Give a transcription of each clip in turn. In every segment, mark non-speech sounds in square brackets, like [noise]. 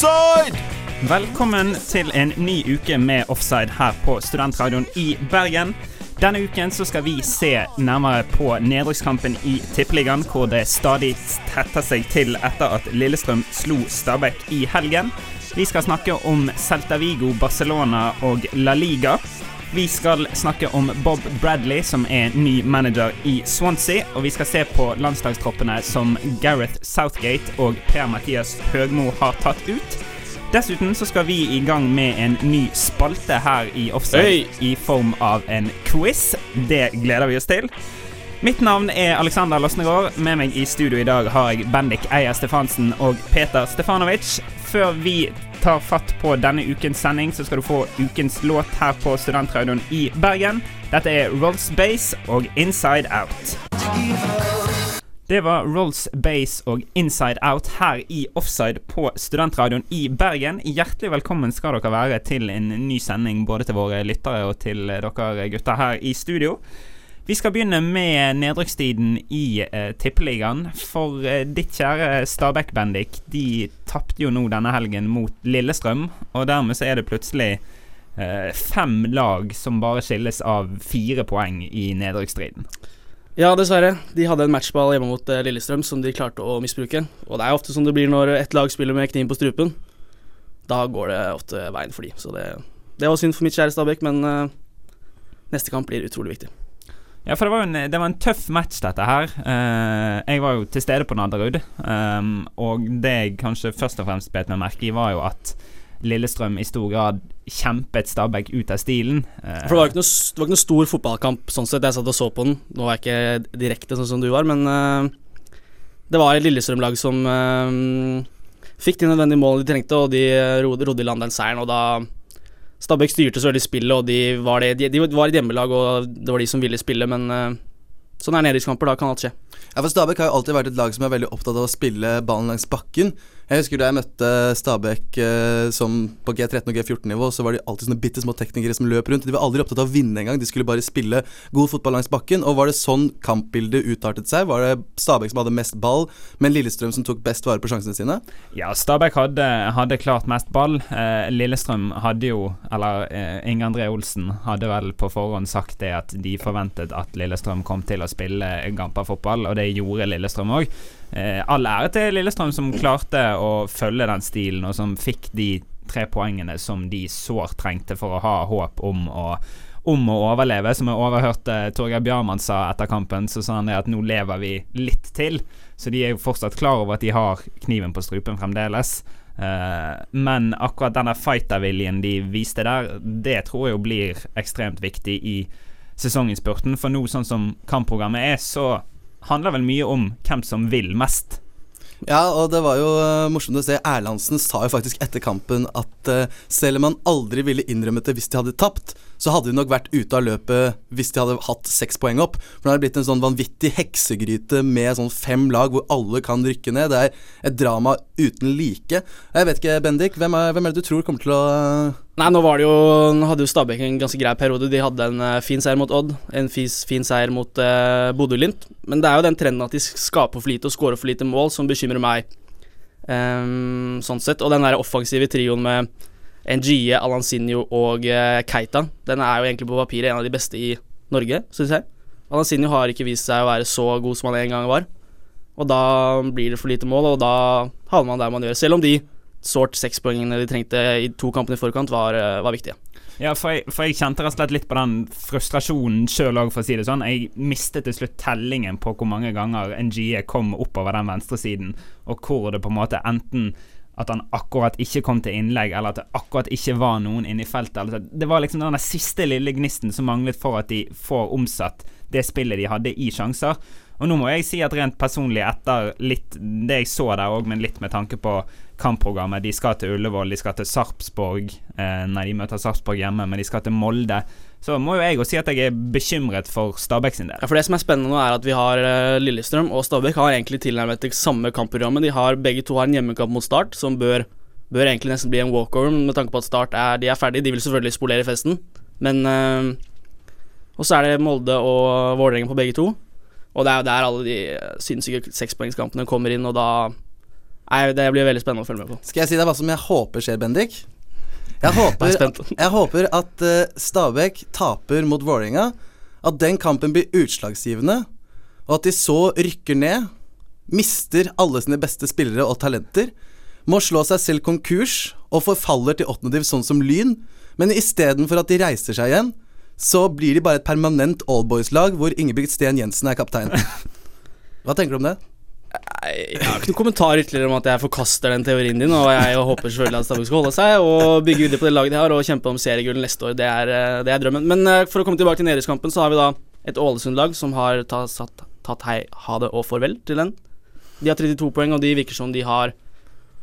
Offside! Velkommen til en ny uke med Offside her på Studentradioen i Bergen. Denne uken så skal vi se nærmere på nedrykkskampen i Tippeligaen, hvor det stadig tetter seg til etter at Lillestrøm slo Stabæk i helgen. Vi skal snakke om Celta Vigo, Barcelona og La Liga. Vi skal snakke om Bob Bradley, som er ny manager i Swansea. Og vi skal se på landslagstroppene som Gareth Southgate og Per-Mathias Høgmo har tatt ut. Dessuten så skal vi i gang med en ny spalte her i Offside i form av en quiz. Det gleder vi oss til. Mitt navn er Alexander Losnegård. Med meg i studio i dag har jeg Bendik Eier Stefansen og Peter Stefanovic. Før vi tar fatt på denne ukens sending, så skal du få ukens låt her på Studentradioen i Bergen. Dette er Rolls Base og Inside Out. Det var Rolls Base og Inside Out her i Offside på Studentradioen i Bergen. Hjertelig velkommen skal dere være til en ny sending både til våre lyttere og til dere gutter her i studio. Vi skal begynne med nedrykkstiden i eh, Tippeligaen. For eh, ditt kjære Stabæk, Bendik, de tapte jo nå denne helgen mot Lillestrøm. Og dermed så er det plutselig eh, fem lag som bare skilles av fire poeng i nedrykksstriden. Ja, dessverre. De hadde en matchball hjemme mot eh, Lillestrøm som de klarte å misbruke. Og det er ofte som det blir når ett lag spiller med kniven på strupen. Da går det ofte veien for de. Så det, det var synd for mitt kjære Stabæk, men eh, neste kamp blir utrolig viktig. Ja, for det var en, det var en tøff match, dette her. Uh, jeg var jo til stede på Nadderud, um, og det jeg kanskje først og fremst bet meg merke i, var jo at Lillestrøm i stor grad kjempet Stabæk ut av stilen. Uh, For det var ikke noe, det var ikke noe stor fotballkamp sånn sett. Jeg satt og så på den. Nå var jeg ikke direkte sånn som du var, men uh, det var et Lillestrøm-lag som fikk de nødvendige målene de trengte, og de rodde i land den seieren. Og da Stabæk styrte så veldig spillet, og de var, det, de, de var et hjemmelag, og det var de som ville spille, men eh, sånn er nedrykkskamper. Da kan alt skje. Ja, for Stabæk har jo alltid vært et lag som er veldig opptatt av å spille ballen langs bakken. Jeg husker da jeg møtte Stabæk eh, som på G13 og G14-nivå, så var de alltid sånne bitte små teknikere som løp rundt. De var aldri opptatt av å vinne engang, de skulle bare spille god fotball langs bakken. Og var det sånn kampbildet utartet seg? Var det Stabæk som hadde mest ball, men Lillestrøm som tok best vare på sjansene sine? Ja, Stabæk hadde, hadde klart mest ball. Eh, Lillestrøm hadde jo, eller eh, Inge André Olsen hadde vel på forhånd sagt det at de forventet at Lillestrøm kom til å spille gamperfotball, og det gjorde Lillestrøm òg. Eh, all ære til Lillestrøm som klarte å følge den stilen, og som fikk de tre poengene som de sårt trengte for å ha håp om å om å overleve. Som jeg overhørte Torgeir Bjarmann sa etter kampen, så sa han det at nå lever vi litt til. Så de er jo fortsatt klar over at de har kniven på strupen fremdeles. Eh, men akkurat denne fighterviljen de viste der, det tror jeg jo blir ekstremt viktig i sesonginnspurten. For nå, sånn som kampprogrammet er, så handler vel mye om hvem som vil mest. Ja, og det var jo eh, morsomt å se. Erlandsen sa jo faktisk etter kampen at eh, selv om han aldri ville innrømmet det hvis de hadde tapt, så hadde de nok vært ute av løpet hvis de hadde hatt seks poeng opp. For det hadde blitt en sånn vanvittig heksegryte med sånn fem lag hvor alle kan rykke ned. Det er et drama uten like. Jeg vet ikke, Bendik, hvem er, hvem er det du tror kommer til å eh, Nei, nå var det jo hadde jo Stabæk en ganske grei periode. De hadde en eh, fin seier mot Odd, en fin seier mot uh, Bodø-Glimt. Men det er jo den trenden at de skaper for lite og scorer for lite mål, som bekymrer meg. Um, sånn sett. Og den der offensive trioen med Ngie, Alansinho og eh, Keita, den er jo egentlig på papiret en av de beste i Norge, syns jeg. Alansinho har ikke vist seg å være så god som han en gang var. Og da blir det for lite mål, og da havner man der man gjør. Selv om de sårt sekspoengene de trengte i to kampene i forkant, var, eh, var viktige. Ja, for jeg, for jeg kjente rett og slett litt på den frustrasjonen sjøl òg, for å si det sånn. Jeg mistet til slutt tellingen på hvor mange ganger NGE kom oppover den venstresiden, og hvor det på en måte enten at han akkurat ikke kom til innlegg, eller at det akkurat ikke var noen inne i feltet. Det var liksom den siste lille gnisten som manglet for at de får omsatt det spillet de hadde i sjanser. Og nå må jeg si at rent personlig, etter litt det jeg så der òg, men litt med tanke på kampprogrammet De skal til Ullevål, de skal til Sarpsborg eh, Nei, de møter Sarpsborg hjemme, men de skal til Molde. Så må jo jeg òg si at jeg er bekymret for Stabæk sin del. Ja, for Det som er spennende nå, er at vi har uh, Lillestrøm og Stabæk har egentlig tilnærmet det samme kampprogrammet. De har Begge to har en hjemmekamp mot Start, som bør, bør egentlig nesten bli en walkover, med tanke på at Start er, de er ferdige. De vil selvfølgelig spolere festen, men øh, Og så er det Molde og Vålerenga på begge to. Og det er jo der alle de sinnssyke sekspoengskampene kommer inn, og da Nei, det blir veldig spennende å følge med på. Skal jeg si deg hva som jeg håper skjer, Bendik? Jeg er håper, jeg håper at uh, Stabæk taper mot Vålerenga. At den kampen blir utslagsgivende, og at de så rykker ned, mister alle sine beste spillere og talenter, må slå seg selv konkurs og forfaller til åttendediv, sånn som Lyn. Men istedenfor at de reiser seg igjen, så blir de bare et permanent allboys-lag hvor Ingebrigt Sten Jensen er kaptein. [laughs] Hva tenker du om det? Jeg har ikke noen kommentar ytterligere om at jeg forkaster den teorien din, og jeg håper selvfølgelig at Stabæk skal holde seg og bygge videre på det laget de har og kjempe om seriegull neste år. Det er, eh, det er drømmen. Men eh, for å komme tilbake til nedrykkskampen, så har vi da et Ålesund-lag som har tatt, tatt hei, ha det og farvel til den. De har 32 poeng, og de virker som de har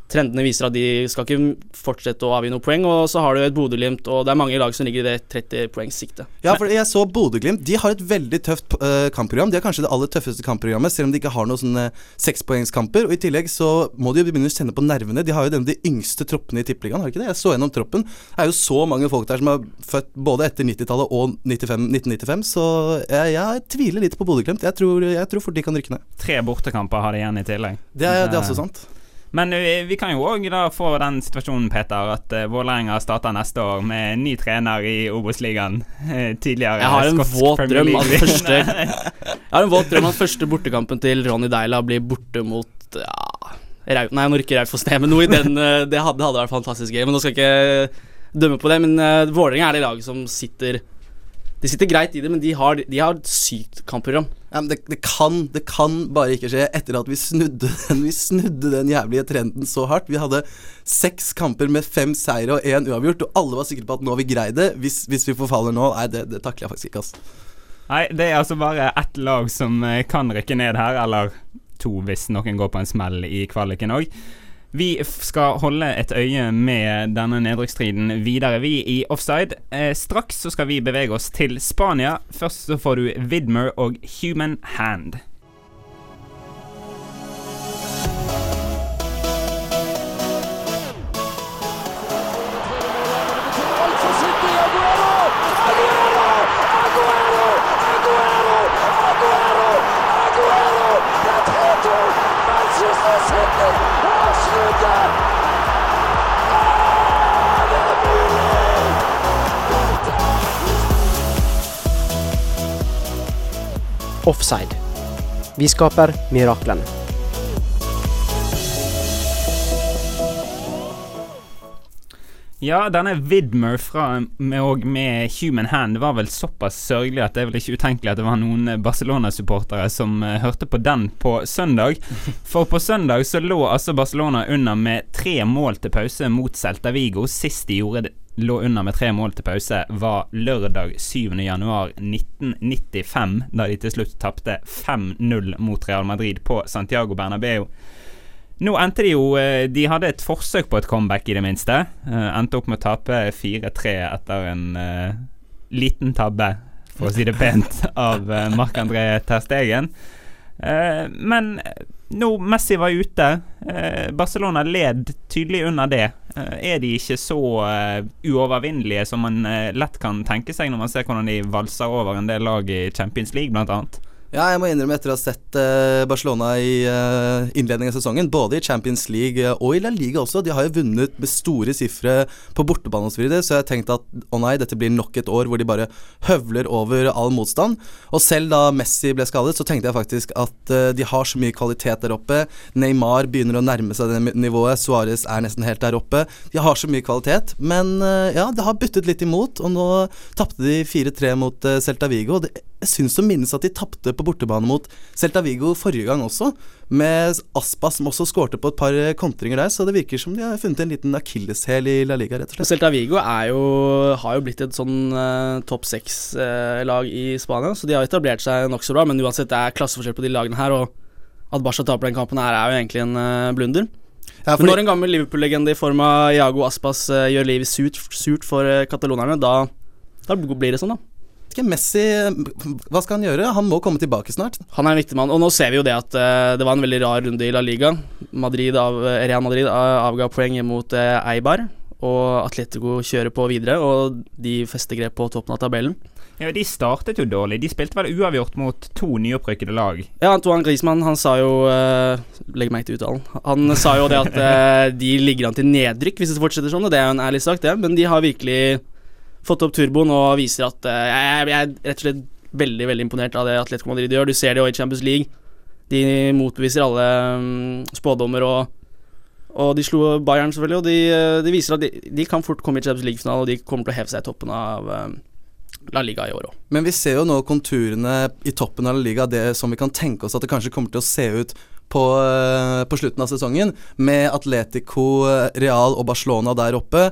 Trendene viser at de skal ikke fortsette å avgi noen poeng, og så har du et Bodø-Glimt, og det er mange lag som ligger i det 30 poengs-siktet. Ja, for jeg så Bodø-Glimt. De har et veldig tøft uh, kampprogram. De har kanskje det aller tøffeste kampprogrammet, selv om de ikke har noen sånne sekspoengskamper. Og i tillegg så må de jo begynne å kjenne på nervene. De har jo denne de yngste troppene i Tippeligaen, har de ikke det? Jeg så gjennom troppen. Det er jo så mange folk der som er født både etter 90-tallet og 95, 1995, så jeg, jeg tviler litt på Bodø-Glimt. Jeg, tror- jeg tror fort de kan rykke ned. Tre bortekamper har de igjen i tillegg. Det er, det er også sant. Men vi, vi kan jo òg få den situasjonen, Peter, at uh, Vålerenga starter neste år med ny trener i Obos-ligaen. Eh, tidligere Jeg har en skotsk våt Premier drøm at League. første [laughs] Jeg har en våt drøm at første bortekampen til Ronny Deila blir borte mot ja, Rau... Nei, nå rykker Raufoss ned, men noe i den eh, Det hadde, hadde vært fantastisk gøy. Men nå skal jeg ikke dømme på det. Men uh, Vålerenga er det laget som sitter De sitter greit i det, men de har, de har et sykt kampprogram. Ja, men det, det, kan, det kan bare ikke skje etter at vi snudde [laughs] den Vi snudde den jævlige trenden så hardt. Vi hadde seks kamper med fem seire og én uavgjort, og alle var sikre på at nå har vi greid det. Hvis, hvis vi forfaller nå, nei, det, det takler jeg faktisk ikke, ass. Nei, det er altså bare ett lag som eh, kan rykke ned her, eller to hvis noen går på en smell i kvaliken òg. Vi skal holde et øye med denne nedrykksstriden videre, vi i offside. Eh, straks så skal vi bevege oss til Spania. Først så får du Vidmer og Human Hand. Offside. Vi skaper miraklene. Ja, denne Vidmer fra med, og med Human Hand var vel såpass sørgelig at det er vel ikke utenkelig at det var noen eh, Barcelona-supportere som eh, hørte på den på søndag. [laughs] For på søndag så lå altså Barcelona under med tre mål til pause mot Celta Vigo. Sist de gjorde det lå under med tre mål til pause, var lørdag 7. januar 1995, da de til slutt tapte 5-0 mot Real Madrid på Santiago Bernabeu. Nå endte de jo eh, De hadde et forsøk på et comeback, i det minste. Eh, endte opp med å tape 4-3 etter en uh, liten tabbe, for å si det pent, [laughs] av uh, Marc-André Ter Stegen. Eh, men nå Messi var ute. Barcelona led tydelig under det. Eh, er de ikke så eh, uovervinnelige som man eh, lett kan tenke seg når man ser hvordan de valser over en del lag i Champions League, blant annet? Ja, jeg må innrømme etter å ha sett eh, Barcelona i uh, innledningen av sesongen, både i Champions League eh, og i La Liga også, de har jo vunnet med store sifre på bortebane osv., så, så jeg tenkte at å nei, dette blir nok et år hvor de bare høvler over all motstand. Og selv da Messi ble skadet, så tenkte jeg faktisk at eh, de har så mye kvalitet der oppe. Neymar begynner å nærme seg det nivået, Suárez er nesten helt der oppe. De har så mye kvalitet, men eh, ja, det har byttet litt imot, og nå tapte de 4-3 mot eh, Celta Vigo. Det jeg syns å minnes at de tapte på bortebane mot Celta Vigo forrige gang også, med Aspas som også skårte på et par eh, kontringer der, så det virker som de har funnet en liten akilleshæl i La Liga, rett og slett. Celta Vigo er jo, har jo blitt et sånn uh, topp seks-lag i Spania, så de har etablert seg nokså bra, men uansett, det er klasseforskjell på de lagene her, og at Barca taper den kampen her, er jo egentlig en uh, blunder. Ja, Men når en gammel Liverpool-legende i form av Iago Aspas eh, gjør livet surt, surt for uh, katalonerne, da, da blir det sånn, da. Ikke Messi, hva skal han gjøre? Han må komme tilbake snart. Han er en viktig mann, og nå ser vi jo det at uh, det var en veldig rar runde i La Liga. Madrid av, eh, Real Madrid av- avga poeng mot uh, Eibar, og Atletico kjører på videre, og de fester grep på toppen av tabellen. Ja, De startet jo dårlig. De spilte vel uavgjort mot to nyopprykkede lag. Ja, Antoine Griezmann, han sa jo uh, Legg meg ikke til uttalen. Han sa jo det at uh, de ligger an til nedrykk hvis det fortsetter sånn, og det er jo en ærlig sak, det, men de har virkelig fått opp turboen og viser at eh, jeg, jeg er rett og slett veldig, veldig imponert av det Atletico Madrid gjør. Du ser det jo i Champions League. De motbeviser alle um, spådommer og og de slo Bayern, selvfølgelig, og de, eh, de viser at de, de kan fort komme i Champions League-finale, og de kommer til å heve seg i toppen av um, La Liga i år òg. Men vi ser jo nå konturene i toppen av La Liga, det som vi kan tenke oss at det kanskje kommer til å se ut på, på slutten av sesongen, med Atletico, Real og Barcelona der oppe.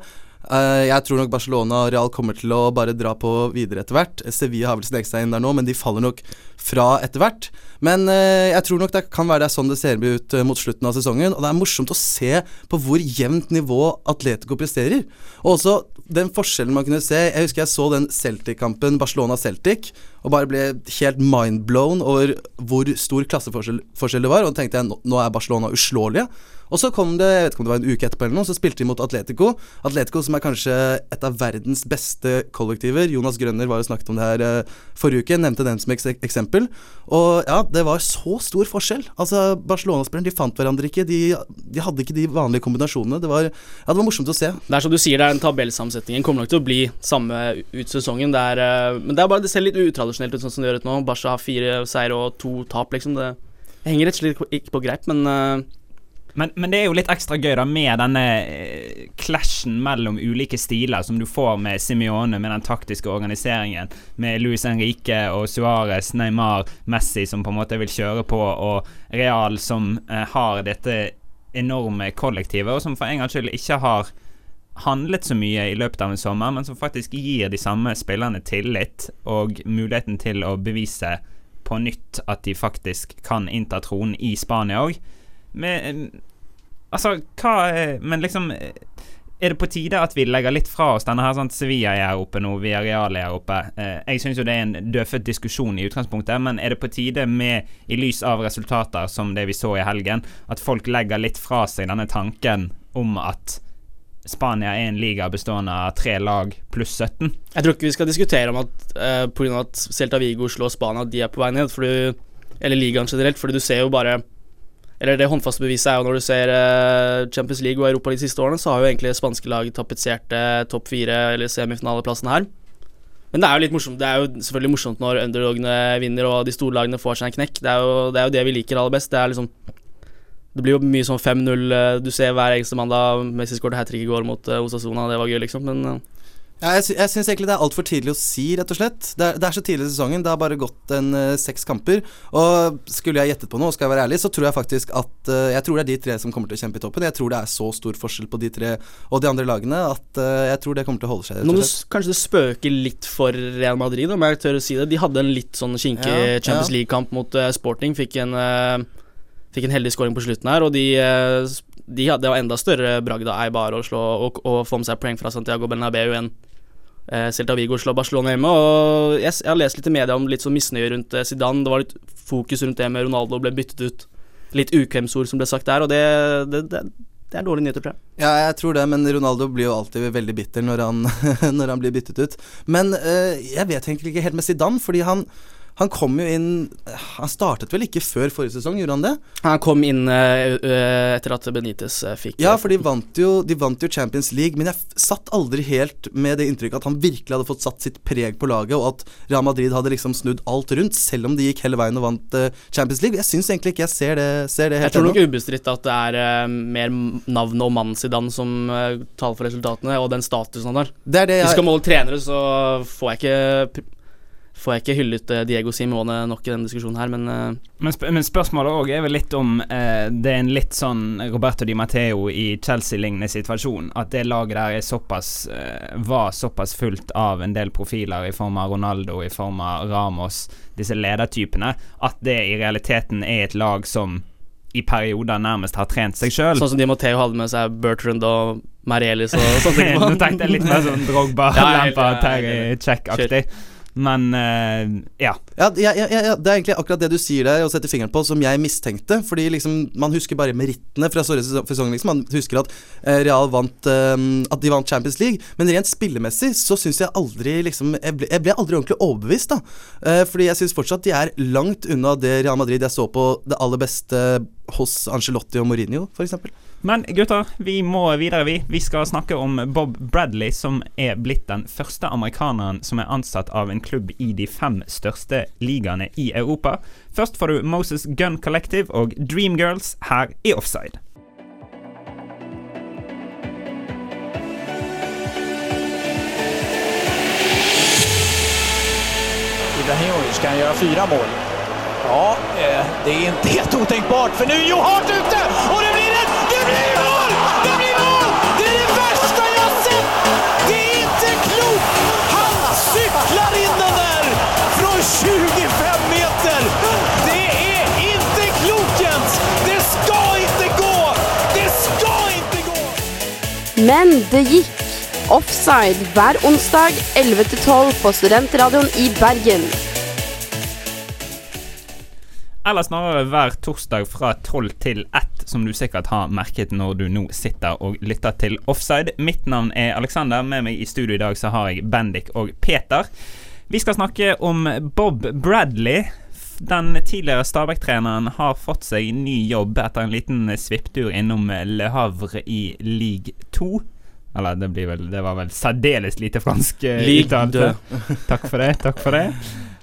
Eh, jeg tror nok Barcelona og Real kommer til å bare dra på videre etter hvert. Sevilla har vel sneket seg inn der nå, men de faller nok fra etter hvert. Men eh, jeg tror nok det kan være det er sånn det ser ut eh, mot slutten av sesongen. Og det er morsomt å se på hvor jevnt nivå Atletico presterer. Og også den forskjellen man kunne se Jeg husker jeg så den Celtic-kampen, Barcelona-Celtic, og bare ble helt mindblown over hvor stor klasseforskjell det var. Og da tenkte jeg nå- er Barcelona uslåelige. Og så kom det, jeg vet ikke om det var en uke etterpå eller noe, så spilte de mot Atletico. Atletico som er kanskje et av verdens beste kollektiver. Jonas Grønner var jo snakket om det her eh, forrige uke, nevnte den som eks eksempel. Og ja, det var så stor forskjell. Altså, Barcelona-spillerne de fant hverandre ikke. De, de hadde ikke de vanlige kombinasjonene. Det var, ja, det var morsomt å se. Det er som du sier, det er en tabellsammensetning. kommer nok til å bli samme ut sesongen. Det er, eh, men det er bare det ser litt utradisjonelt ut sånn som det gjør ut nå. Barca har fire seire og to tap, liksom. Det henger rett og slett ikke på greip, men eh, Men, men det er jo litt ekstra gøy da med denne eh, clashen mellom ulike stiler som du får med Simione, med den taktiske organiseringen, med Luis Henrique og Suárez, Neymar, Messi som på en måte vil kjøre på, og Real som eh, har dette enorme kollektivet, og som for en gangs skyld ikke har handlet så mye i løpet av en sommer, men som faktisk gir de samme spillerne tillit og muligheten til å bevise på nytt at de faktisk kan innta tronen i Spania òg. Altså, hva Men liksom eh, er det på tide at vi legger litt fra oss denne her sånn Sevilla er oppe nå, Villarreal er her oppe? Eh, jeg syns jo det er en dødfødt diskusjon i utgangspunktet, men er det på tide med, i lys av resultater som det vi så i helgen, at folk legger litt fra seg denne tanken om at Spania er en liga bestående av tre lag pluss 17? jeg tror ikke vi skal diskutere om at uh, pga. at Celta Vigo slår Spania, de er på vei ned, fordi, eller ligaen generelt, fordi du ser jo bare Eller det håndfaste beviset er jo når du ser eh, Champions League og Europa de siste årene, så har jo egentlig spanske lag tapetsert uh, topp fire eller semifinaleplassen her. Men det er jo litt morsomt Det er jo selvfølgelig morsomt når underdogene vinner og de store lagene får seg en knekk. Det er jo det, er jo det vi liker aller best. Det er liksom Det blir jo mye sånn 5-0 eh, du ser hver eneste mandag. Messi skåret hat trick i går mot Osasona. Det var gøy, liksom. Men eh, Ja, jeg, sy jeg syns egentlig det er altfor tidlig å si, rett og slett. Det er, det er så tidlig i sesongen. Det har bare gått en uh, seks kamper. Og skulle jeg gjettet på noe, skal jeg være ærlig, så tror jeg faktisk at uh, Jeg tror det er de tre som kommer til å kjempe i toppen. Jeg tror det er så stor forskjell på de tre og de andre lagene at uh, jeg tror det kommer til å holde seg, Nå kanskje det spøker litt for Real Madrid, om jeg tør å si det. De hadde en litt sånn kinkig Ja, Champions ja. League-kamp mot Sporting. Fikk en, fikk en heldig scoring på slutten her, og de, de hadde jo enda større bragd av Eibar å slå og, og få med seg poeng fra Santiago Bernabeu enn Celta Vigo slår Barcelona hjemme. Og jeg, jeg har lest litt i media om litt sånn misnøye rundt eh, Zidane. Det var litt fokus rundt det med Ronaldo ble byttet ut. Litt ukvemsord som ble sagt der, og det, det, det, det er dårlige nyheter, tror jeg. Ja, jeg tror det, men Ronaldo blir jo alltid veldig bitter når han, [laughs] når han blir byttet ut. Men eh, jeg vet egentlig ikke helt med Zidane, fordi han han kom jo inn Han startet vel ikke før forrige sesong, gjorde han det? Han kom inn eh, etter at Benitez eh, fikk Ja, for de vant jo, de vant jo Champions League, men jeg satt aldri helt med det inntrykket at han virkelig hadde fått satt sitt preg på laget, og at Real Madrid hadde liksom snudd alt rundt, selv om de gikk hele veien og vant uh, Champions League. Jeg syns egentlig ikke jeg ser det, ser det Jeg tror nok ennå. ubestridt at det er uh, mer navnet og mannen Zidane som taler for resultatene, og den statusen han har. Det er det Hvis vi skal måle trenere, så får jeg ikke får jeg ikke hyllet eh, Diego Simone nok i denne diskusjonen her, men eh, Men, sp men spørsmålet òg er vel litt om eh, det er en litt sånn Roberto Di Matteo i Chelsea-lignende situasjon. At det laget der er såpass eh, var såpass fullt av en del profiler i form av Ronaldo, i form av Ramos, disse ledertypene, at det i realiteten er et lag som i perioder nærmest har trent seg sjøl. sånn som Di Matteo hadde med seg Bertrand og Marielis og sånne ting. [laughs] Nå tenkte jeg litt mer sånn Drogba, Ja, Lampa, er Terry, Check-aktig. Men eh, ja. Ja, ja, ja, Det er egentlig akkurat det du sier der og setter fingeren på, som jeg mistenkte. Fordi liksom man husker bare merittene fra forrige sesong-. Liksom. Man husker at eh, Real vant eh, At de vant Champions League. Men rent spillemessig så syns jeg aldri liksom jeg ble, jeg ble aldri ordentlig overbevist, da. Fordi jeg syns fortsatt de er langt unna det Real Madrid jeg så på det aller beste hos Angelotti og Mourinho, f.eks. Men gutter, vi må videre, vi. Vi skal snakke om Bob Bradley, som er blitt den første amerikaneren som er ansatt av en klubb i de fem største ligaene i Europa. Først får du Moses Gun Collective og Dreamgirls her i Offside. Ibrahimovic kan göra fyra mål. Ja, eh, det är inte helt otänkbart för nu är Joe Hart ute 25 meter! Det er ikke klokt Det skal ikke gå! Det skal ikke gå! Men det gikk. Offside hver onsdag 11-12 på Studentradioen i Bergen. Eller snarere hver torsdag fra 12 til 1, som du sikkert har merket når du nå sitter og lytter til Offside. Mitt navn er Alexander. Med meg i studio i dag så har jeg Bendik og Peter. Vi skal snakke om Bob Bradley. Den tidligere Stabæk-treneren har fått seg ny jobb etter en liten svipptur innom Le Havre i league 2. Eller det, blir vel, det var vel særdeles lite fransk eh, uttale. [laughs] Takk for det. Takk for det.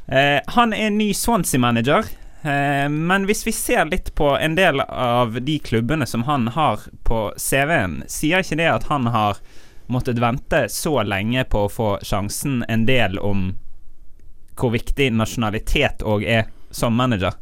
Eh, han er ny Swansea-manager. Eh, men hvis vi ser litt på en del av de klubbene som han har på CV-en, sier ikke det at han har måttet vente så lenge på å få sjansen en del om hvor viktig nasjonalitet òg er som manager?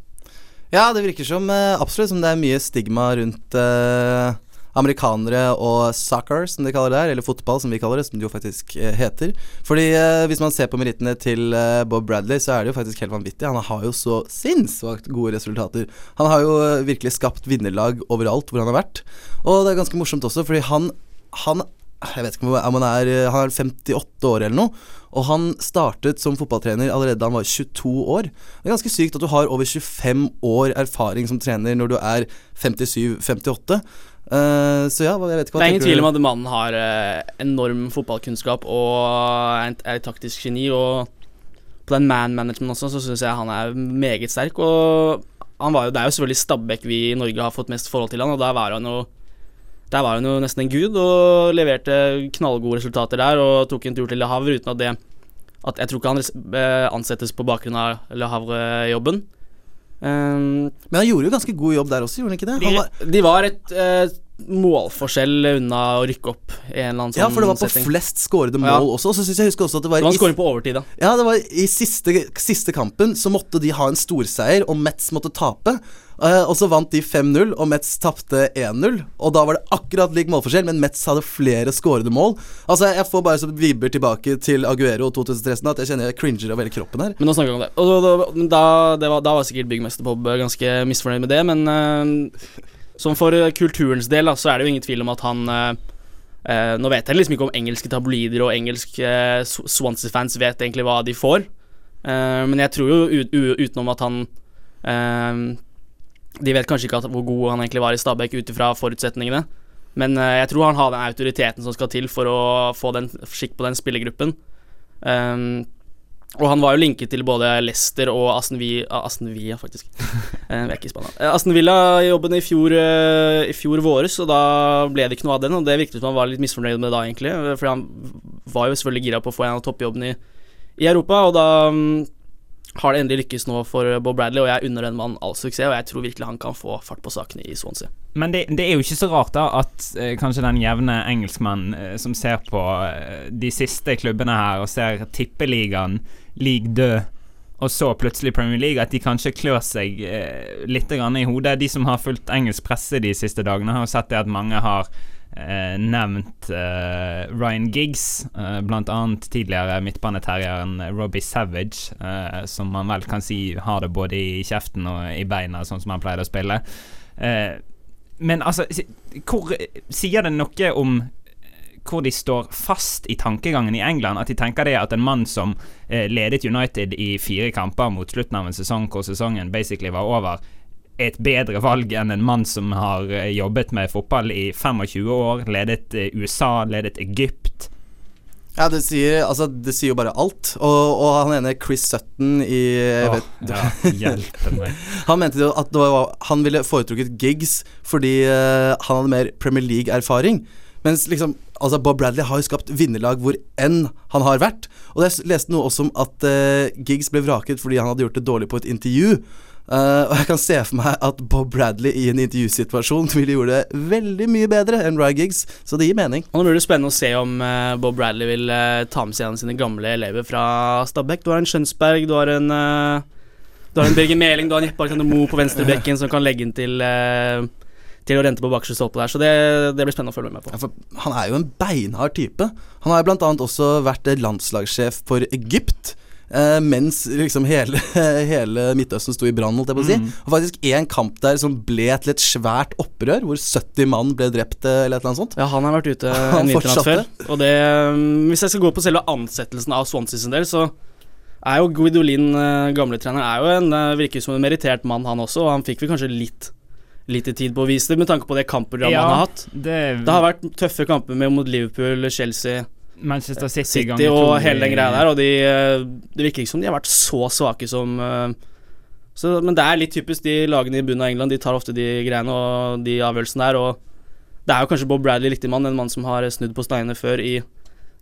Ja, det virker som eh, absolutt som det er mye stigma rundt eh, amerikanere og soccer, som de kaller det her, eller fotball, som vi kaller det, som det jo faktisk eh, heter. Fordi eh, hvis man ser på merittene til eh, Bob Bradley, så er det jo faktisk helt vanvittig. Han har jo så sinnssvakt gode resultater. Han har jo eh, virkelig skapt vinnerlag overalt hvor han har vært. Og det er ganske morsomt også, fordi han, han jeg vet ikke om han er, eh, han er 58 år eller noe. Og han startet som fotballtrener allerede da han var 22 år. Det er ganske sykt at du har over 25 år erfaring som trener når du er 57-58. Uh, så ja, jeg vet ikke hva Det er ingen tvil om at mannen har eh, enorm fotballkunnskap og er et- taktisk geni. Og på den man-management også, så syns jeg han er meget sterk. Og han var jo, det er jo selvfølgelig Stabæk vi i Norge har fått mest forhold til han, og der var han jo der var han jo nesten en gud og leverte knallgode resultater der og tok en tur til Le Havre uten at det at Jeg tror ikke han eh, ansettes på bakgrunn av Le Havre-jobben. Um, Men han gjorde jo ganske god jobb der også, gjorde han ikke det? Han var, de, de var et eh, målforskjell unna å rykke opp i en eller annen sånn ja, for det var på setting. flest skårede mål Ja. også. Og så syns jeg husker også at det var, Det var en i- på overtid, da. Ja, det var i siste, siste kampen så måtte de ha en storseier, og Metz måtte tape. Eh, og så vant de 5-0, og Metz tapte 1-0. Og da var det akkurat lik målforskjell, men Metz hadde flere skårede mål. Altså, Jeg får bare så vibber tilbake til Aguero 2013 at jeg kjenner jeg cringer over hele kroppen her. Men nå snakker vi om det. Og da, da, det var, da var sikkert byggmester Bob ganske misfornøyd med det, men eh, sånn for eh, kulturens del, da, så er det jo ingen tvil om at han eh, eh, Nå vet jeg liksom ikke om engelske tabloider og engelske eh, Swansea-fans vet egentlig hva de får, Eh, men jeg tror jo utenom at han eh, De vet kanskje ikke at, hvor god han egentlig var i Stabæk ut ifra forutsetningene. Men jeg tror han har den autoriteten som skal til for å få den skikk på den spillergruppen. Um, og han var jo linket til både Leicester og Aston Villa, Aston Villa faktisk. [laughs] Eh, vi er ikke i Spania. Eh, Aston Villa-jobben i fjor, eh, i fjor våres, og da ble det ikke noe av den. Og det virket som han var litt misfornøyd med det da, egentlig. For Fordi han var jo selvfølgelig gira på å få en av toppjobbene i, i Europa, og da mm, har det endelig lykkes nå for Bob Bradley, og jeg unner den mannen all suksess, og jeg tror virkelig han kan få fart på sakene i Swansea. Men det, det er jo ikke så rart da at eh, kanskje den jevne engelskmann eh, som ser på eh, de siste klubbene her og ser tippeligaen, league død, og så plutselig Premier League, at de kanskje klør seg eh, litt grann i hodet. De som har fulgt engelsk presse de siste dagene, har sett det at mange har eh, nevnt eh, Ryan Giggs, eh, annet tidligere midtbaneterrieren Robbie Savage, eh, som man vel kan si har det både i kjeften og i beina, sånn som han pleide å spille. Eh, men altså, hvor sier det noe om hvor de står fast i tankegangen i England. At de tenker det at en mann som eh, ledet United i fire kamper mot slutten av en sesong hvor sesongen basically var over, er et bedre valg enn en mann som har eh, jobbet med fotball i 25 år, ledet eh, USA, ledet Egypt. Ja, det sier, altså, det sier jo bare alt. Og, og han ene Chris Sutton i Åh, vet, ja, hjelpe meg. [laughs] Han mente jo at det var, han ville foretrukket gigs fordi uh, han hadde mer Premier League-erfaring. Mens liksom Altså Bob Bradley har jo skapt vinnerlag hvor enn han har vært. Og jeg leste noe også om at uh, Giggs ble vraket fordi han hadde gjort det dårlig på et intervju. Uh, og jeg kan se for meg at Bob Bradley i en intervjusituasjon [laughs] ville gjort det veldig mye bedre enn Rye Giggs, så det gir mening. Og Nå blir det spennende å se om uh, Bob Bradley vil uh, ta med seg en av sine gamle elever fra Stabæk. Du har en Skjønsberg, du har en Du har en Birger Meling, du har en Jeppe Alexander Moe på venstrebekken som kan legge inn til Til å rente på bakerste stolpe der. Så det, det blir spennende å følge med på. Ja, han er jo en beinhard type. Han har annet også vært eh, landslagssjef for Egypt. Uh, mens liksom hele, [laughs] hele Midtøsten sto i brann, holdt jeg på å si. Mm. Og faktisk én kamp der som ble til et svært opprør, hvor 70 mann ble drept, eh, eller et eller annet sånt. Ja, han har vært ute [laughs] en vinternatt før. Og det um, Hvis jeg skal gå på selve ansettelsen av Swansea sin del, så er jo Guidolin, uh, gamletreneren, er jo en virker som en merittert mann, han også. Og han fikk vel kanskje litt lite tid på å vise det, med tanke på det kampprogrammet han har hatt. det, Det har vært tøffe kamper med mot Liverpool, Chelsea, Manchester City, City og hele den greia der. Og de, eh, det virker ikke som de har vært så svake som eh, så, Men det er litt typisk de lagene i bunnen av England. De tar ofte de greiene og de avgjørelsene der. Og det er jo kanskje Bob Bradley riktig mann, en mann som har snudd på steinene før i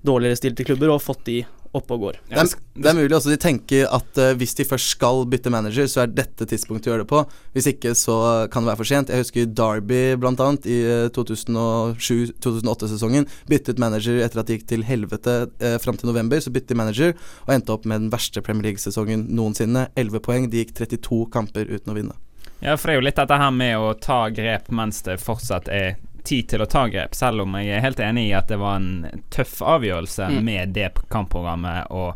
dårligere stilte klubber og fått de oppe og går. Det er, det er mulig også de tenker at uh, hvis de først skal bytte manager, så er dette tidspunktet å gjøre det på. Hvis ikke, så kan det være for sent. Jeg husker Derby annet i eh, 2007-2008-sesongen. Byttet manager etter at de gikk til helvete uh, fram til november. Så byttet de manager og endte opp med den verste Premier League-sesongen noensinne. 11 poeng. De gikk 32 kamper uten å vinne. Ja, for det er jo litt dette her med å ta grep mens det fortsatt er tid til å ta grep, selv om jeg er helt enig i at det var en tøff avgjørelse Mm. med det kampprogrammet å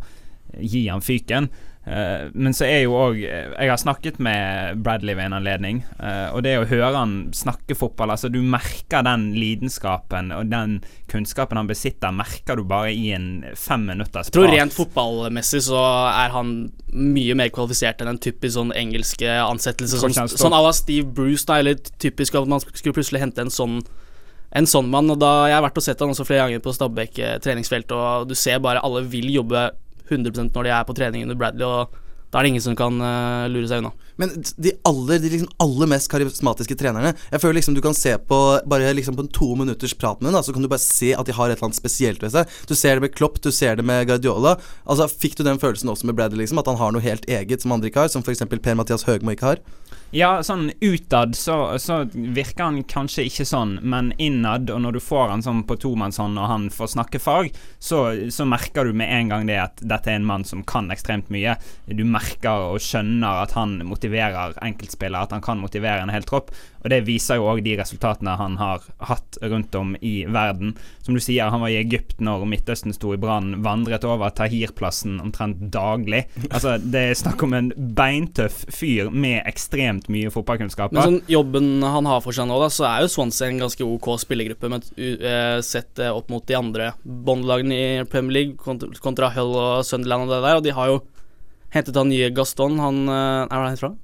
gi han fyken. Eh, men så er jo òg Jeg har snakket med Bradley ved en anledning, eh, og det å høre han snakke fotball Altså, du merker den lidenskapen og den kunnskapen han besitter, merker du bare i en fem minutters Jeg tror prat. rent fotballmessig så er han mye mer kvalifisert enn en typisk sånn engelske ansettelse. Sånn, sånn à la Steve Bruce, da, eller typisk at man skulle plutselig hente en sånn en sånn mann. Og da Jeg har vært og sett han også flere ganger på Stabæk eh, treningsfelt, og du ser bare alle vil jobbe 100% når de er på trening under Bradley, og da er det ingen som kan uh, lure seg unna. Men de aller, de liksom aller mest karismatiske trenerne Jeg føler liksom du kan se på Bare liksom på en to minutters prat med dem, så kan du bare se at de har et eller annet spesielt ved seg. Du ser det med Klopp, du ser det med Guardiola. Altså Fikk du den følelsen også med Bradley, liksom? At han har noe helt eget som andre ikke har? Som f.eks. Per-Mathias Høgmo ikke har? Ja, sånn utad så, så virker han kanskje ikke sånn, men innad, og når du får han sånn på tomannshånd og han får snakke fag, så, så merker du med en gang det at dette er en mann som kan ekstremt mye. Du merker og skjønner at han motiverer enkeltspillere, at han kan motivere en hel tropp. Og det viser jo òg de resultatene han har hatt rundt om i verden. Som du sier, han var i Egypt når Midtøsten sto i brann, vandret over Tahir-plassen omtrent daglig. Altså, det er snakk om en beintøff fyr med ekstremt mye fotballkunnskaper. Men sånn jobben han har for seg nå, da, så er jo Swansea en ganske ok spillergruppe, men, u- eh, sett eh, opp mot de andre båndlagene i Premier League, kontra, kontra Hull og Sunderland og det der, og de har jo hentet han nye Gaston, han uh, Er han heter?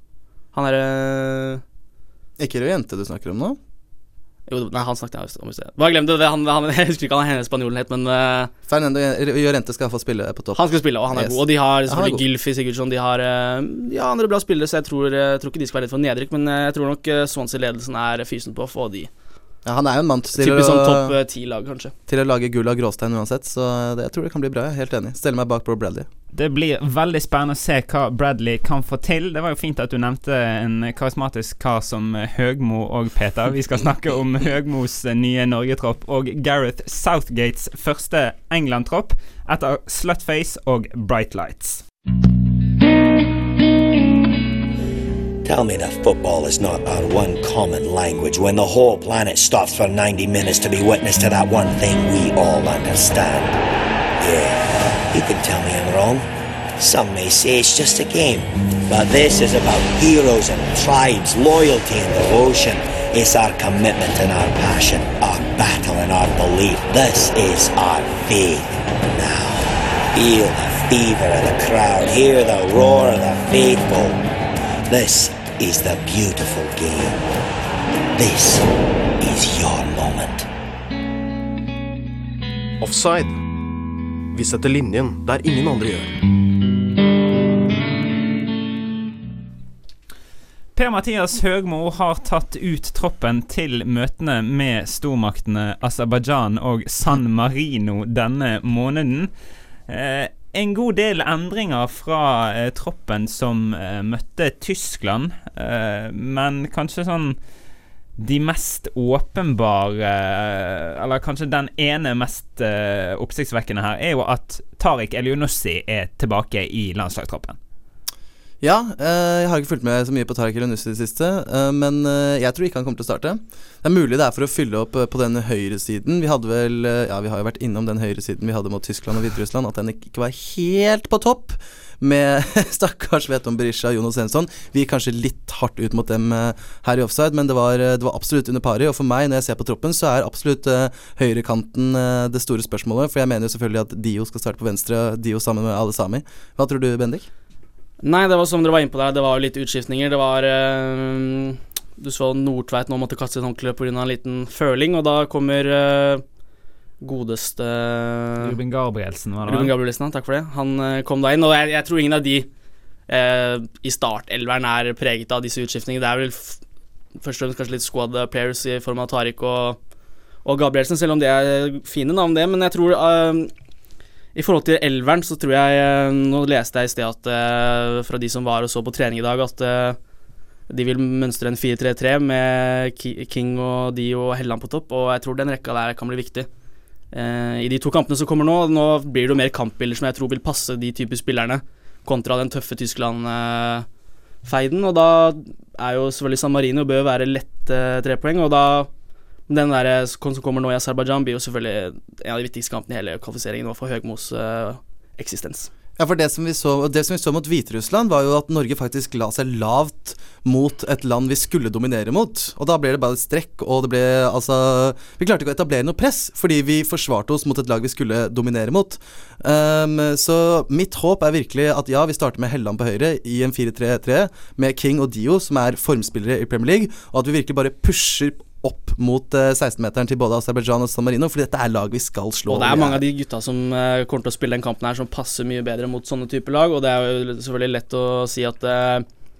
Han er eh, Ikke det jente du snakker om nå? Jo, nei, han snakket jeg om i sted. Bare glem det. han, han, [laughs] jeg husker ikke hva han spanjolen het, men uh, Fernando Llorente skal få spille på topp. han skal spille, og han er Yes. god. Og de har selvfølgelig. Gylfi Sigurdsson, de har uh, ja, andre bra spillere, så jeg tror, eh, tror ikke de skal være redd for nedrykk, men eh, jeg tror nok uh, Swansea-ledelsen er fysen på å få de. Ja, han er jo en mann til, Typisk sånn topp å, eh, til å lage gull av gråstein uansett, så det, jeg tror det kan bli bra. Jeg er helt enig. Steller meg bak Bro Bradley. Det blir veldig spennende å se hva Bradley kan få til. Det var jo fint at du nevnte en karismatisk kar som Høgmo og Peter. Vi skal snakke om [laughs] Høgmos nye Norgetropp og Gareth Southgates første England-tropp etter Slutface og Bright Lights. Tell me that football is not our one common language when the whole planet stops for 90 minutes to be witness to that one thing we all understand. Yeah, you can tell me I'm wrong. Some may say it's just a game, but this is about heroes and tribes, loyalty and devotion. It's our commitment and our passion, our battle and our belief. This is our faith. Now, feel the fever of the crowd, hear the roar of the faithful. This is the beautiful game. This is your moment. Offside. Vi setter linjen der ingen andre gjør. Per-Mathias Høgmo har tatt ut troppen til møtene med stormaktene Aserbajdsjan og San Marino denne måneden. Eh, en god del endringer fra eh, troppen som eh, møtte Tyskland, eh, men kanskje sånn de mest åpenbare Eller kanskje den ene mest eh, oppsiktsvekkende her, er jo at Tariq Elionossi er tilbake i landslagstroppen. Ja, eh, jeg har ikke fulgt med så mye på Tariq Elunussi i det siste, eh, men eh, jeg tror ikke han kommer til å starte. Det er mulig det er for å fylle opp på den høyresiden. Vi hadde vel Ja, vi har jo vært innom den høyresiden vi hadde mot Tyskland og Hviterussland, at den ikke var helt på topp. Med [laughs] stakkars Veton Berisha og Jonas Svensson. Vi gikk kanskje litt hardt ut mot dem her i offside, men det var, det var absolutt under pari. Og for meg, når jeg ser på troppen, så er absolutt høyrekanten det store spørsmålet. For jeg mener jo selvfølgelig at Dio skal starte på venstre, Dio sammen med alle Sami. Hva tror du, Bendik? Nei, det var som dere var inne på der, det var jo litt utskiftninger. Det var eh, Du så Nordtveit nå måtte kaste et håndkle pga. en liten føling, og da kommer eh, godeste Ruben Gabrielsen, var det Ruben? Gabrielsen, ja, takk for det. Han eh, kom da inn, og jeg, jeg tror ingen av de eh, i startelveren er preget av disse utskiftningene. Det er vel først og fremst kanskje litt squad players i form av Tariq og, og Gabrielsen, selv om det er fine navn, det. Men jeg tror eh, i forhold til elveren så tror jeg eh, Nå leste jeg i sted at eh, fra de som var og så på trening i dag, at eh, de vil mønstre en 4-3-3 med King og de og Helland på topp, og jeg tror den rekka der kan bli viktig. I de to kampene som kommer nå, nå blir det jo mer kampbilder som jeg tror vil passe de type spillerne, kontra den tøffe Tyskland-feiden. Og da er jo selvfølgelig San Marino bør være lett eh, trepoeng, og da den der som kommer nå i Aserbajdsjan, blir jo selvfølgelig en av de viktigste kampene i hele kvalifiseringen for Høgmos uh, eksistens. Ja, for det som, vi så, det som vi så mot Hviterussland, var jo at Norge faktisk la seg lavt mot et land vi skulle dominere mot. Og da ble det bare et strekk, og det ble altså Vi klarte ikke å etablere noe press, fordi vi forsvarte oss mot et lag vi skulle dominere mot. Um, så mitt håp er virkelig at ja, vi starter med Helland på høyre i en 4-3-3, med King og Dio, som er formspillere i Premier League, og at vi virkelig bare pusher opp mot eh, 16-meteren til både Aserbajdsjan og San Marino, fordi dette er lag vi skal slå. Og det er mange av de gutta som eh, kommer til å spille den kampen her, som passer mye bedre mot sånne typer lag, og det er jo selvfølgelig lett å si at eh,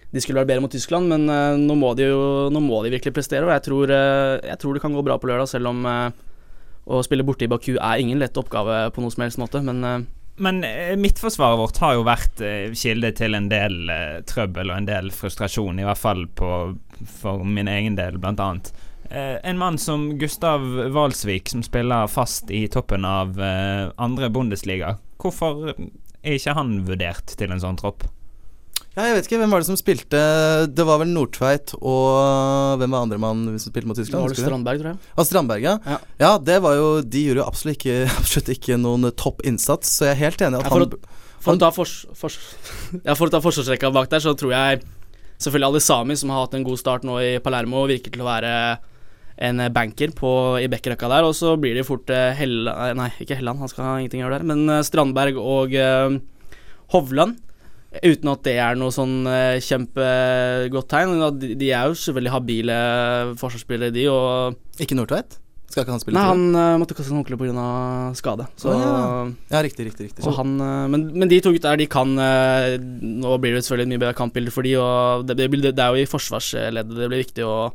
de skulle vært bedre mot Tyskland, men eh, nå, må de jo, nå må de virkelig prestere, og jeg tror, eh, jeg tror det kan gå bra på lørdag, selv om eh, å spille borte i Baku er ingen lett oppgave på noen som helst måte, men eh, Men eh, midtforsvaret vårt har jo vært eh, kilde til en del eh, trøbbel og en del frustrasjon, i hvert fall på, for min egen del, blant annet. Eh, en mann som Gustav Walsvik, som spiller fast i toppen av eh, andre Bundesliga. Hvorfor er ikke han vurdert til en sånn tropp? Ja, jeg vet ikke, hvem var det som spilte Det var vel Nordtveit og Hvem var andre mann som spilte mot Tyskland? var det? Strandberg, tror jeg. Ah, Strandberg, ja. Ja. ja. det var jo De gjorde jo absolutt ikke, [laughs] absolutt ikke noen topp innsats, så jeg er helt enig at Ja, for han å- For å ta, fors, fors, [laughs] ja, for å ta forsvarsrekka bak der, så tror jeg selvfølgelig alle Sami, som har hatt en god start nå i Palermo, virker til å være en banker på, i backrekka der. Og så blir det fort eh, Helland Nei, ikke Helland, han skal ha ingenting å gjøre der. Men eh, Strandberg og eh, Hovland. Uten at det er noe sånn eh, kjempegodt tegn. De, de er jo selvfølgelig habile forsvarsspillere, de, og Ikke Nordtveit? Skal ikke han spille Nei, han uh, eh, måtte kaste håndkle pga. skade. Så oh, ja. ja, riktig, riktig. riktig så han, uh, men, men de to gutta her, de kan uh, Nå blir det selvfølgelig et mye bedre kampbilde for de, og det, det, det er jo i forsvarsleddet det blir viktig å,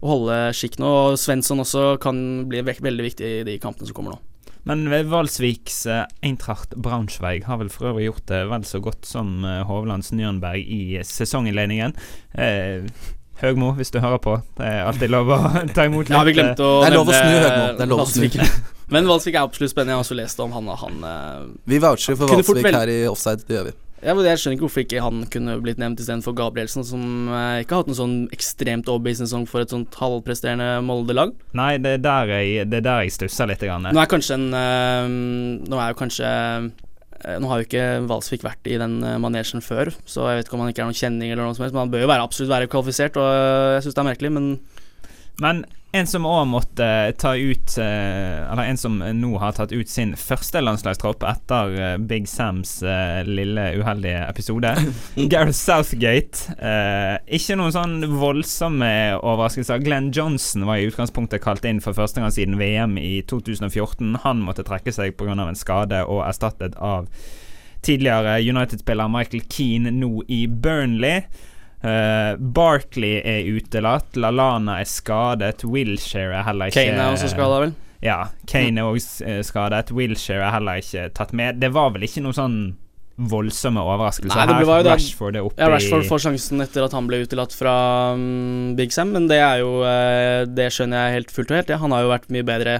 å holde skikk nå. Og Svensson også kan bli ve veldig viktig i de kampene som kommer nå. Men Valsviks eh, Eintracht Braunschweig har vel for øvrig gjort det vel så godt som eh, Hovlands Nürnberg i sesonginnledningen. Eh, Høgmo, hvis du hører på. Det er alltid lov å [laughs] ta imot litt. Ja, vi glemte å Det er lov å snu, Høgmo. Det er lov å snu. Men Valsvik er absolutt spennende. Jeg har også lest om han og han eh, Vi voucher for Valsvik her i offside, det gjør vi. Ja, men Jeg skjønner ikke hvorfor ikke han kunne blitt nevnt istedenfor Gabrielsen, som eh, ikke har hatt en sånn ekstremt overbevisende sesong for et sånt halvpresterende Molde-lag. Nei, det er der jeg, det er der jeg stusser litt. Grann. Nå er kanskje en eh, Nå er jo kanskje eh, Nå har jo ikke Valsvik vært i den manesjen før, så jeg vet ikke om han ikke er noen kjenning eller noe som helst, men han bør jo være, absolutt være kvalifisert, og jeg syns det er merkelig, men Men en som òg måtte ta ut eh, Eller en som nå har tatt ut sin første landslagstropp etter eh, Big Sams eh, lille uheldige episode, [laughs] Gareth Southgate. Eh, ikke noen sånn voldsomme overraskelser. Glenn Johnson var i utgangspunktet kalt inn for første gang siden VM i 2014. Han måtte trekke seg pga. en skade og erstattet av tidligere United-spiller Michael Keane nå i Burnley. Uh, Barkley er utelatt, Lalana er skadet, Wilshere er heller ikke Kane er også skada, vel? Ja, Kane er også uh, skadet, Wilshere er heller ikke tatt med. Det var vel ikke noe sånn voldsomme overraskelser Nei, det her. Rashford er oppe Ja, Rashford får sjansen etter at han ble utelatt fra um, Big Sam, men det er jo uh, Det skjønner jeg helt fullt og helt. Ja. Han har jo vært mye bedre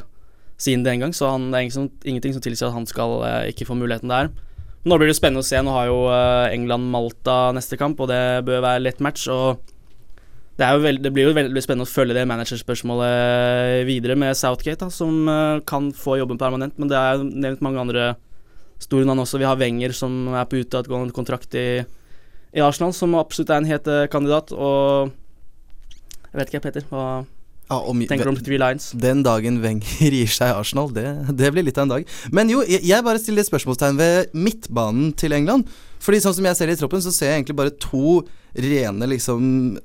siden den gang, så han, det er ingenting som, ingenting som tilsier at han skal uh, ikke få muligheten der. Nå blir det spennende å se. Nå har jo eh, England-Malta neste kamp, og det bør være lett match. Og det, er jo veld, det blir jo veldig spennende å følge det managerspørsmålet videre med Southgate, da, som eh, kan få jobben permanent. Men det er nevnt mange andre store navn også. Vi har Wenger som er på utadgående kontrakt i, i Arsenal, som absolutt er en het eh, kandidat. Og jeg vet ikke, Peter, hva Og mi- tenker du om Three Lines? Den dagen Wenger [laughs] gir seg Arsenal, det, det blir litt av en dag. Men jo, jeg, jeg bare stiller et spørsmålstegn ved midtbanen til England. Fordi sånn som jeg ser det i troppen, så ser jeg egentlig bare to rene liksom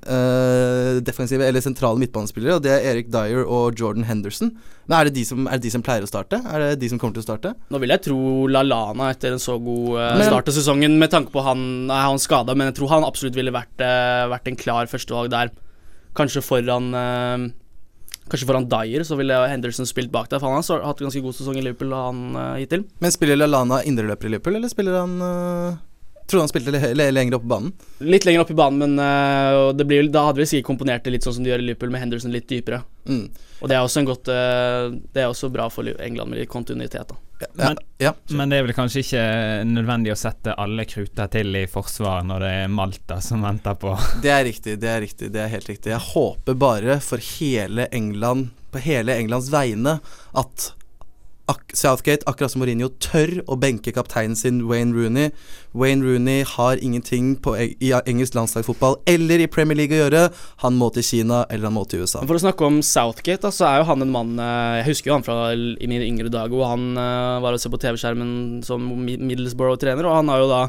øh, defensive eller sentrale midtbanespillere, og det er Erik Dyer og Jordan Henderson. Men er det, de som, er det de som pleier å starte? Er det de som kommer til å starte? Nå vil jeg tro Lalana etter en så god Men- start av sesongen, med tanke på han er han skada, men jeg tror han absolutt ville vært, eh, vært en klar førstevalg der. Kanskje foran Kanskje foran Dyer, så ville Henderson spilt bak der, for han har hatt ganske god sesong i Liverpool han uh, hittil. Men spiller Lallana indreløper i Liverpool, eller spiller han uh, Tror han spilte le le lenger opp i banen? Litt lenger opp i banen, men uh, det blir, da hadde vi sikkert komponert det litt sånn som de gjør i Liverpool, med Henderson litt dypere. Mm. Og det er også en godt eh, Det er også bra for England med litt kontinuitet, da. Men, ja, men det er vel kanskje ikke nødvendig å sette alle kruter til i forsvar når det er Malta som venter på [laughs] Det er riktig, det er riktig, det er helt riktig. Jeg håper bare for hele England, på hele Englands vegne, at ak Southgate, akkurat som Mourinho, tør å benke kapteinen sin Wayne Rooney. Wayne Rooney har ingenting på, i engelsk landslagsfotball eller i Premier League å gjøre. Han må til Kina, eller han må til USA. For å snakke om Southgate, da, så er jo han en mann eh, Jeg husker jo han fra i mine yngre dager, hvor han uh, var og se på TV-skjermen som Middlesbrough-trener, og han har jo da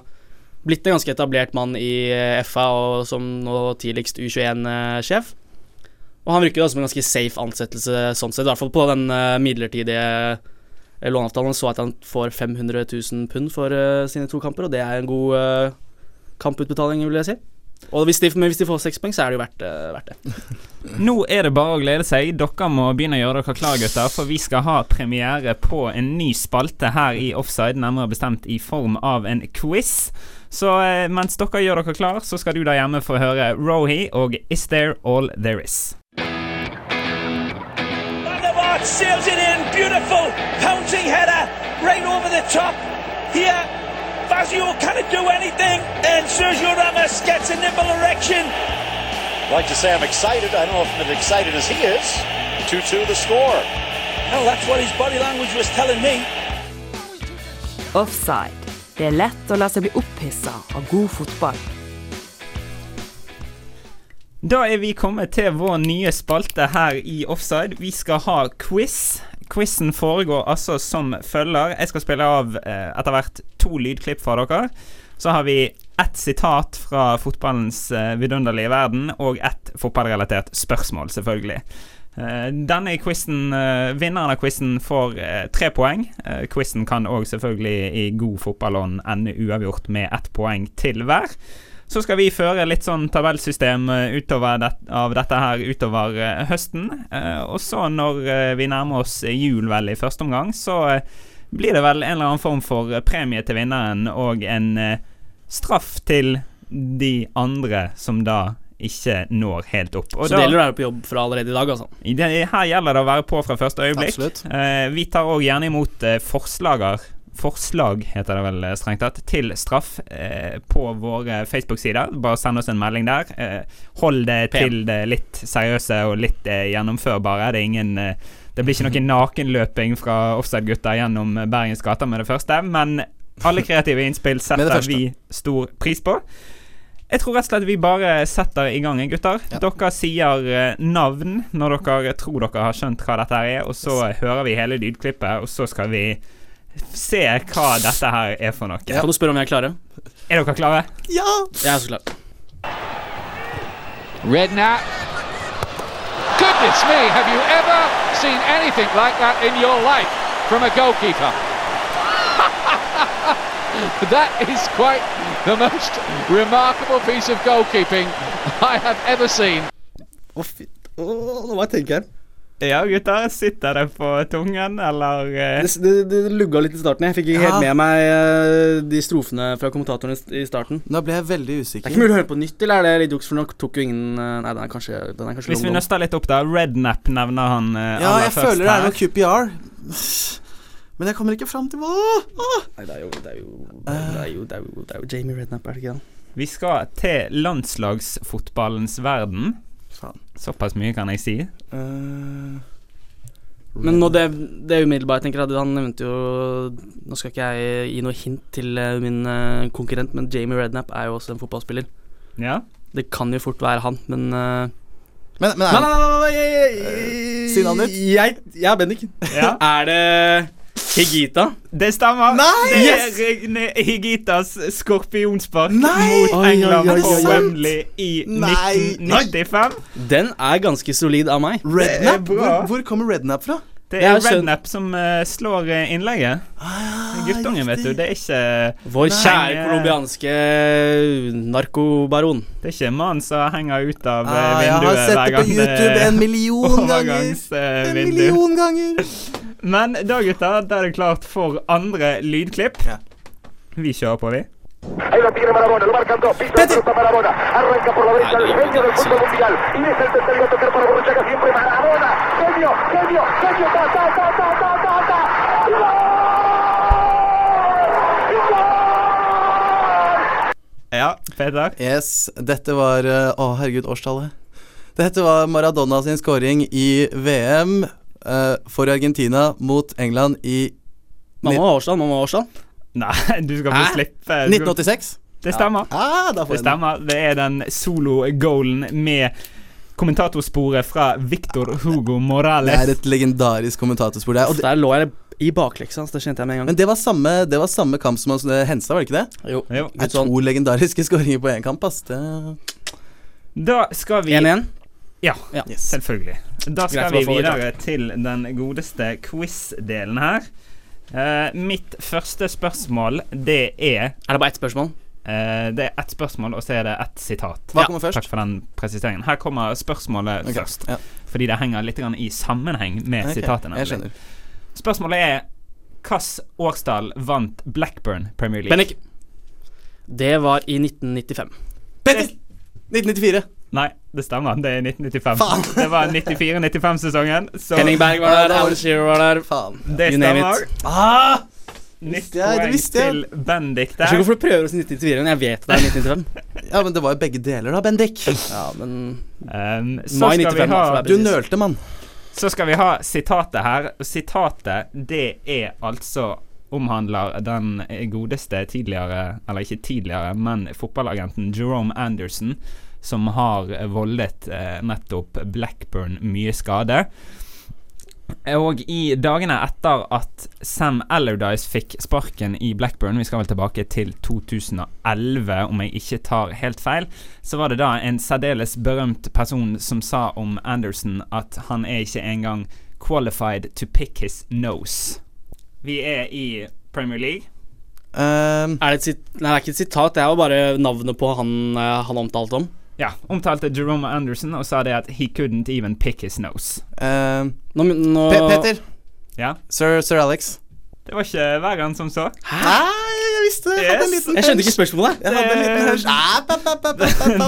blitt en ganske etablert mann i eh, FA, og som nå tidligst U21-sjef. Og han virker da som en ganske safe ansettelse sånn sett, i hvert fall på den eh, midlertidige eh, låneavtalen. Så at han får 500 000 pund for uh, sine to kamper, og det er en god uh, kamputbetaling, vil jeg si. Og hvis de, men hvis de får seks poeng, så er det jo verdt, uh, verdt det. [laughs] Nå er det bare å glede seg. Dere må begynne å gjøre dere klar, gutter, for vi skal ha premiere på en ny spalte her i Offside, nærmere bestemt i form av en quiz. Så eh, mens dere gjør dere klar, så skal du der hjemme få høre Rohi og Is There All There Is. Van der Beautiful pouncing header right over the top. Here, Fazio can't do anything. And Sergio Ramos gets a nimble erection. Like to say I'm excited. I don't know if I'm as excited as he is. 2-2 the score. Well, that's what his body language was telling me. Offside. Det er lett å la seg bli opphissa av god fotball. Da er vi kommet til vår nye spalte her i Offside. Vi skal ha quiz. Quizen foregår altså som følger. Jeg skal spille av eh, etter hvert to lydklipp fra dere. Så har vi ett sitat fra fotballens eh, vidunderlige verden, og ett fotballrelatert spørsmål, selvfølgelig. Eh, denne quizen, eh, Vinneren av quizen får eh, tre poeng. Eh, quizen kan òg selvfølgelig i god fotballånd ende uavgjort med ett poeng til hver. Så skal vi føre litt sånn tabellsystem eh, utover det, av dette her utover eh, høsten. Eh, og så når vi nærmer oss jul vel i første omgang, så blir det vel en eller annen form for premie til vinneren og en straff til de andre som da ikke når helt opp. Og Så det gjelder å være på jobb fra allerede i dag, altså. det, her gjelder det å være på fra første øyeblikk. Absolutt. Eh, vi tar òg gjerne imot eh, forslager, forslag, heter det vel eh, strengt tatt, til straff eh, på våre Facebook-sider. Bare send oss en melding der. Eh, hold det Pen. til det litt seriøse og litt eh, gjennomførbare. Det ingen eh, Det blir ikke noe nakenløping fra offside-gutta gjennom Bergens gater med det første, men alle kreative innspill setter vi stor pris på. Jeg tror rett og slett vi bare setter i gang, gutter. Dere sier eh, navn når dere tror dere har skjønt hva dette er, og så hører vi hele lydklippet, og så skal vi se hva dette her er for noe. Kan du spørre om jeg er klare? Er dere klare? Ja! Jeg er så klar. Redknapp. Goodness me, have you ever seen anything like that in your life from a goalkeeper? [laughs] that is quite the most remarkable piece of goalkeeping I have ever seen. Å, fy Åh, Nå må jeg tenke her. Ja, gutter. Sitter det på tungen, eller eh, Det, det, det lugga litt i starten. Jeg fikk ikke helt med meg eh, de strofene fra kommentatorene i starten. Da ble jeg veldig usikker. Det er ikke mulig å høre på nytt, eller er det litt juks? For nok tok jo ingen eh, Nei, den er kanskje, den er kanskje Hvis vi nøster litt opp, da. Rednap nevner han Ja, aller jeg føler det er noe QPR. [sighs] Men jeg kommer ikke fram til hva. Nei, det er jo Det er jo, det er jo, det er jo, det er jo Jamie Redknapp, er det ikke det? Vi skal til landslagsfotballens verden. Faen. Såpass mye kan jeg si. Uh, Men nå det, det umiddelbare, jeg tenker at han nevnte jo Nå skal ikke jeg gi noe hint til eh, min eh, konkurrent, men Jamie Redknapp er jo også en fotballspiller. Ja. Det kan jo fort være han, men uh, Men, men Nei, nei, nei, nei, nei, jeg- nei, nei, nei, nei, nei, er Bendik. nei, Er det Higita? Det stemmer. Nei! Det er Yes! Regne Higitas skorpionspark Nei! mot England på. Wembley i Nei. 1995. Den er ganske solid av meg. Rednap? Er. Hvor, hvor kommer Rednap fra? Det er skjønt- Rednap som uh, slår eh, innlegget. Ah, Guttungen, vet du. Det er ikke Vår Nei. kjære colombianske narkobaron. Det er ikke mannen som henger ut av vinduet hver gang jeg har sett det på YouTube en million [laughs] ganger. En million ganger. [laughs] Men da, gutter, da er det klart for andre lydklipp. Ja. Vi kjører på, vi. Ahí lo tiene Marabona, lo marcan dos, pisa la pelota Marabona, arranca por la derecha el genio del fútbol mundial, y es el tercero a tocar para Borruchaga siempre Marabona, genio, genio, genio, ta, ta, ta, ta, ta, ta, ta, Ja, Peter. Yes, dette var eh, Å, herregud, årstallet. Dette var Maradona sin scoring i VM eh, for Argentina mot England i Mamma var årsdag, mamma var årsdag. Nei, du skal få slippe. 1986. Det stemmer. Ah, Det den. stemmer. Det er den solo-goalen med kommentatorsporet fra Victor Hugo Morales. Det er et legendarisk kommentatorspor der. Og det, Der lå jeg i bakleksa, det kjente jeg med en gang. men det var, samme, det var samme kamp som eh, Henstad, var det ikke det? Jo, Jo. Det er to legendariske [laughs] skåringer på én kamp, ass. Det Da skal vi 1-1. Ja, Ja. Yes. selvfølgelig. Da skal Greit, vi videre til den godeste quiz-delen her. Uh, mitt første spørsmål, det er Er det bare ett spørsmål? Uh, Det er ett spørsmål, og så er det ett sitat. Hva kommer først? Takk for den presiseringen. Her kommer spørsmålet okay. først. Ja. Fordi det henger litt grann i sammenheng med okay. sitatene. Jeg skjønner. Spørsmålet er Hvilket årstall vant Blackburn Premier League? Bennik. Det var i 1995. Bennik! 1994. Nei, det stemmer. Det er 1995. Faen. [laughs] Det var 94-95-sesongen. Henning Berg var der, Alan Shearer var der. Faen. det You name stemmer. it. Ah! Nytt poeng til Bendik Jeg skjønner der. hvorfor du prøver å si 1994 men jeg vet det er 1995. [laughs] Ja, men det var jo begge deler, da, Bendik. Ja, men Um, så, Mai skal vi ha, altså, Du nølte, mann. så skal vi ha sitatet her. Sitatet, det er altså omhandler den godeste tidligere, eller ikke tidligere, men fotballagenten Jerome Anderson, som har voldet eh, nettopp Blackburn mye skade. Og i dagene etter at Sam Allardyce fikk sparken i Blackburn, vi skal vel tilbake til 2011 om jeg ikke tar helt feil, så var det da en særdeles berømt person som sa om Anderson at han er ikke engang qualified to pick his nose. Vi er i Premier League. Um, er det, et sit Nei, det er ikke et sitat, det er jo bare navnet på han eh, han omtalte om. Ja, omtalte Jerome Anderson og sa det at he couldn't even pick his nose. Uh, Nå, no. Pe Peter. Ja, Sir, Sir Alex. det var ikke verre enn som så. Hæ? jeg visste det. Jeg Yes. Jeg skjønte ikke spørsmålet. Jeg hadde en liten hunch.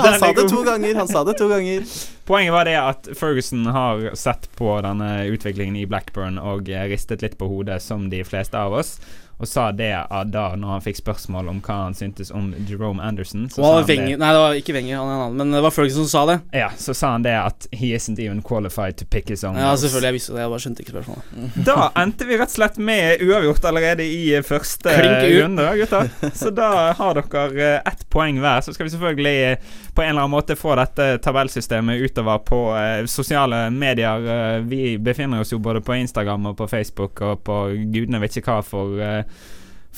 Han sa det to ganger. Han sa det to ganger. Poenget var det at Ferguson har sett på denne utviklingen i Blackburn og ristet litt på hodet, som de fleste av oss. Og sa det av da når han fikk spørsmål om hva han syntes om Jerome Anderson. Så Det sa han Wenger, det, nei, det var ikke Wenger, han er en annen, men det var Ferguson som sa det. ja, så sa han det at he isn't even qualified to pick his own Ja, selvfølgelig, jeg visste det, jeg bare skjønte ikke spørsmålet. Da endte vi rett og slett med uavgjort allerede i første runde, gutter. Så da har dere eh, ett poeng hver. Så skal vi selvfølgelig eh, på en eller annen måte få dette tabellsystemet utover på eh, sosiale medier. Eh, vi befinner oss jo både på Instagram og på Facebook og på gudene vet ikke hva for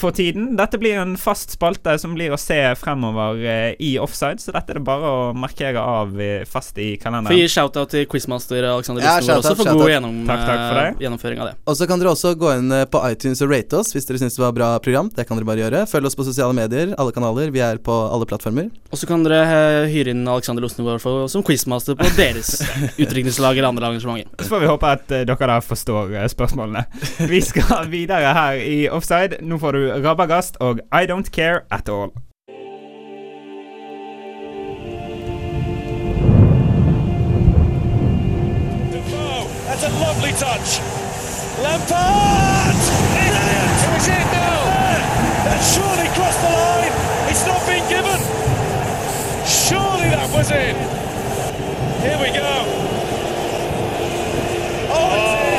for tiden. Dette blir en fast spalte som blir å se fremover eh, i offside, så dette er det bare å markere av eh, fast i kalenderen. Få gi shout-out til quizmaster Alexander Ja, også for god gjennom, Takk, takk for eh, gjennomføring av det. Og så kan dere også gå inn på iTunes og rate oss hvis dere syns det var bra program. Det kan dere bare gjøre. Følg oss på sosiale medier, alle kanaler. Vi er på alle plattformer. Og så kan dere hyre inn Alexander Losnevår som quizmaster på deres [laughs] utdrikningslag eller andre arrangementer. Så får vi håpe at dere da forstår spørsmålene. Vi skal videre her i offside. Nå får du Rabagast og I Don't Care At All. That's a lovely touch. Lampard! Brilliant! It was in now. That surely crossed the line. It's not been given. Surely that was in. Here we go. Oh, it's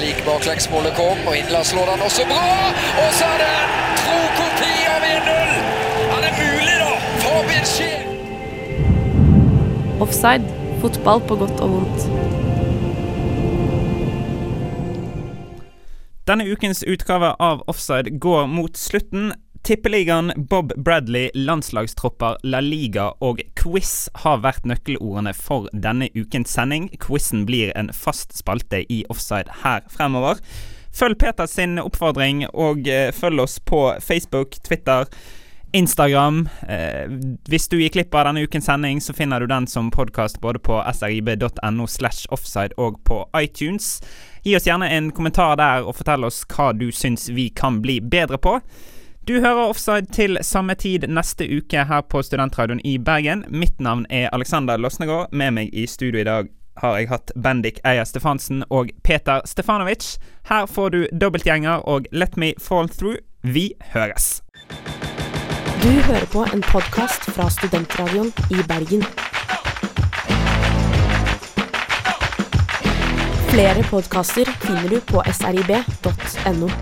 Slik baklengsmålet kom, og Hindla slår den også bra. Og så er det en tro kopi av 1-0! Er det mulig, da? Fabian Skien! Offside. Fotball på godt og vondt. Denne ukens utgave av Offside går mot slutten. Tippeligaen, Bob Bradley, landslagstropper, La Liga og quiz har vært nøkkelordene for denne ukens sending. Quizen blir en fast spalte i Offside her fremover. Følg Peter sin oppfordring, og eh, følg oss på Facebook, Twitter, Instagram. Eh, hvis du gir klipp av denne ukens sending, så finner du den som podkast både på srib.no slash offside og på iTunes. Gi oss gjerne en kommentar der, og fortell oss hva du syns vi kan bli bedre på. Du hører Offside til samme tid neste uke her på Studentradioen i Bergen. Mitt navn er Alexander Losnegård. Med meg i studio i dag har jeg hatt Bendik Eia Stefansen og Peter Stefanovic. Her får du dobbeltgjenger og Let Me Fall Through. Vi høres. Du hører på en podkast fra Studentradioen i Bergen. Flere podkaster finner du på srib.no.